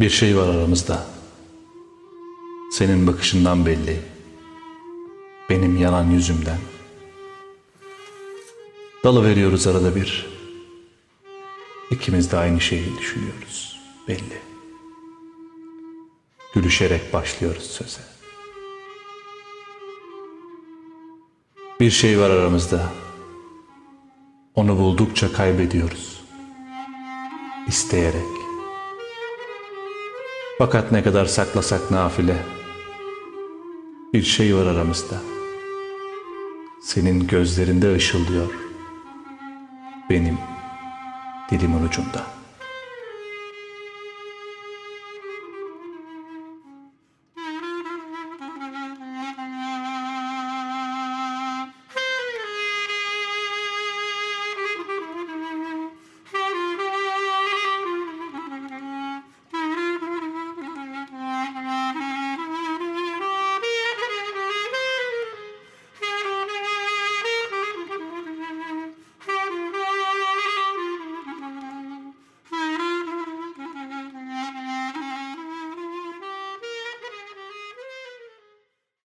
Bir şey var aramızda. Senin bakışından belli. Benim yanan yüzümden. Dalı veriyoruz arada bir. İkimiz de aynı şeyi düşünüyoruz. Belli. Gülüşerek başlıyoruz söze. Bir şey var aramızda. Onu buldukça kaybediyoruz. İsteyerek. Fakat ne kadar saklasak nafile. Bir şey var aramızda. Senin gözlerinde ışıldıyor. Benim dilimin ucunda.''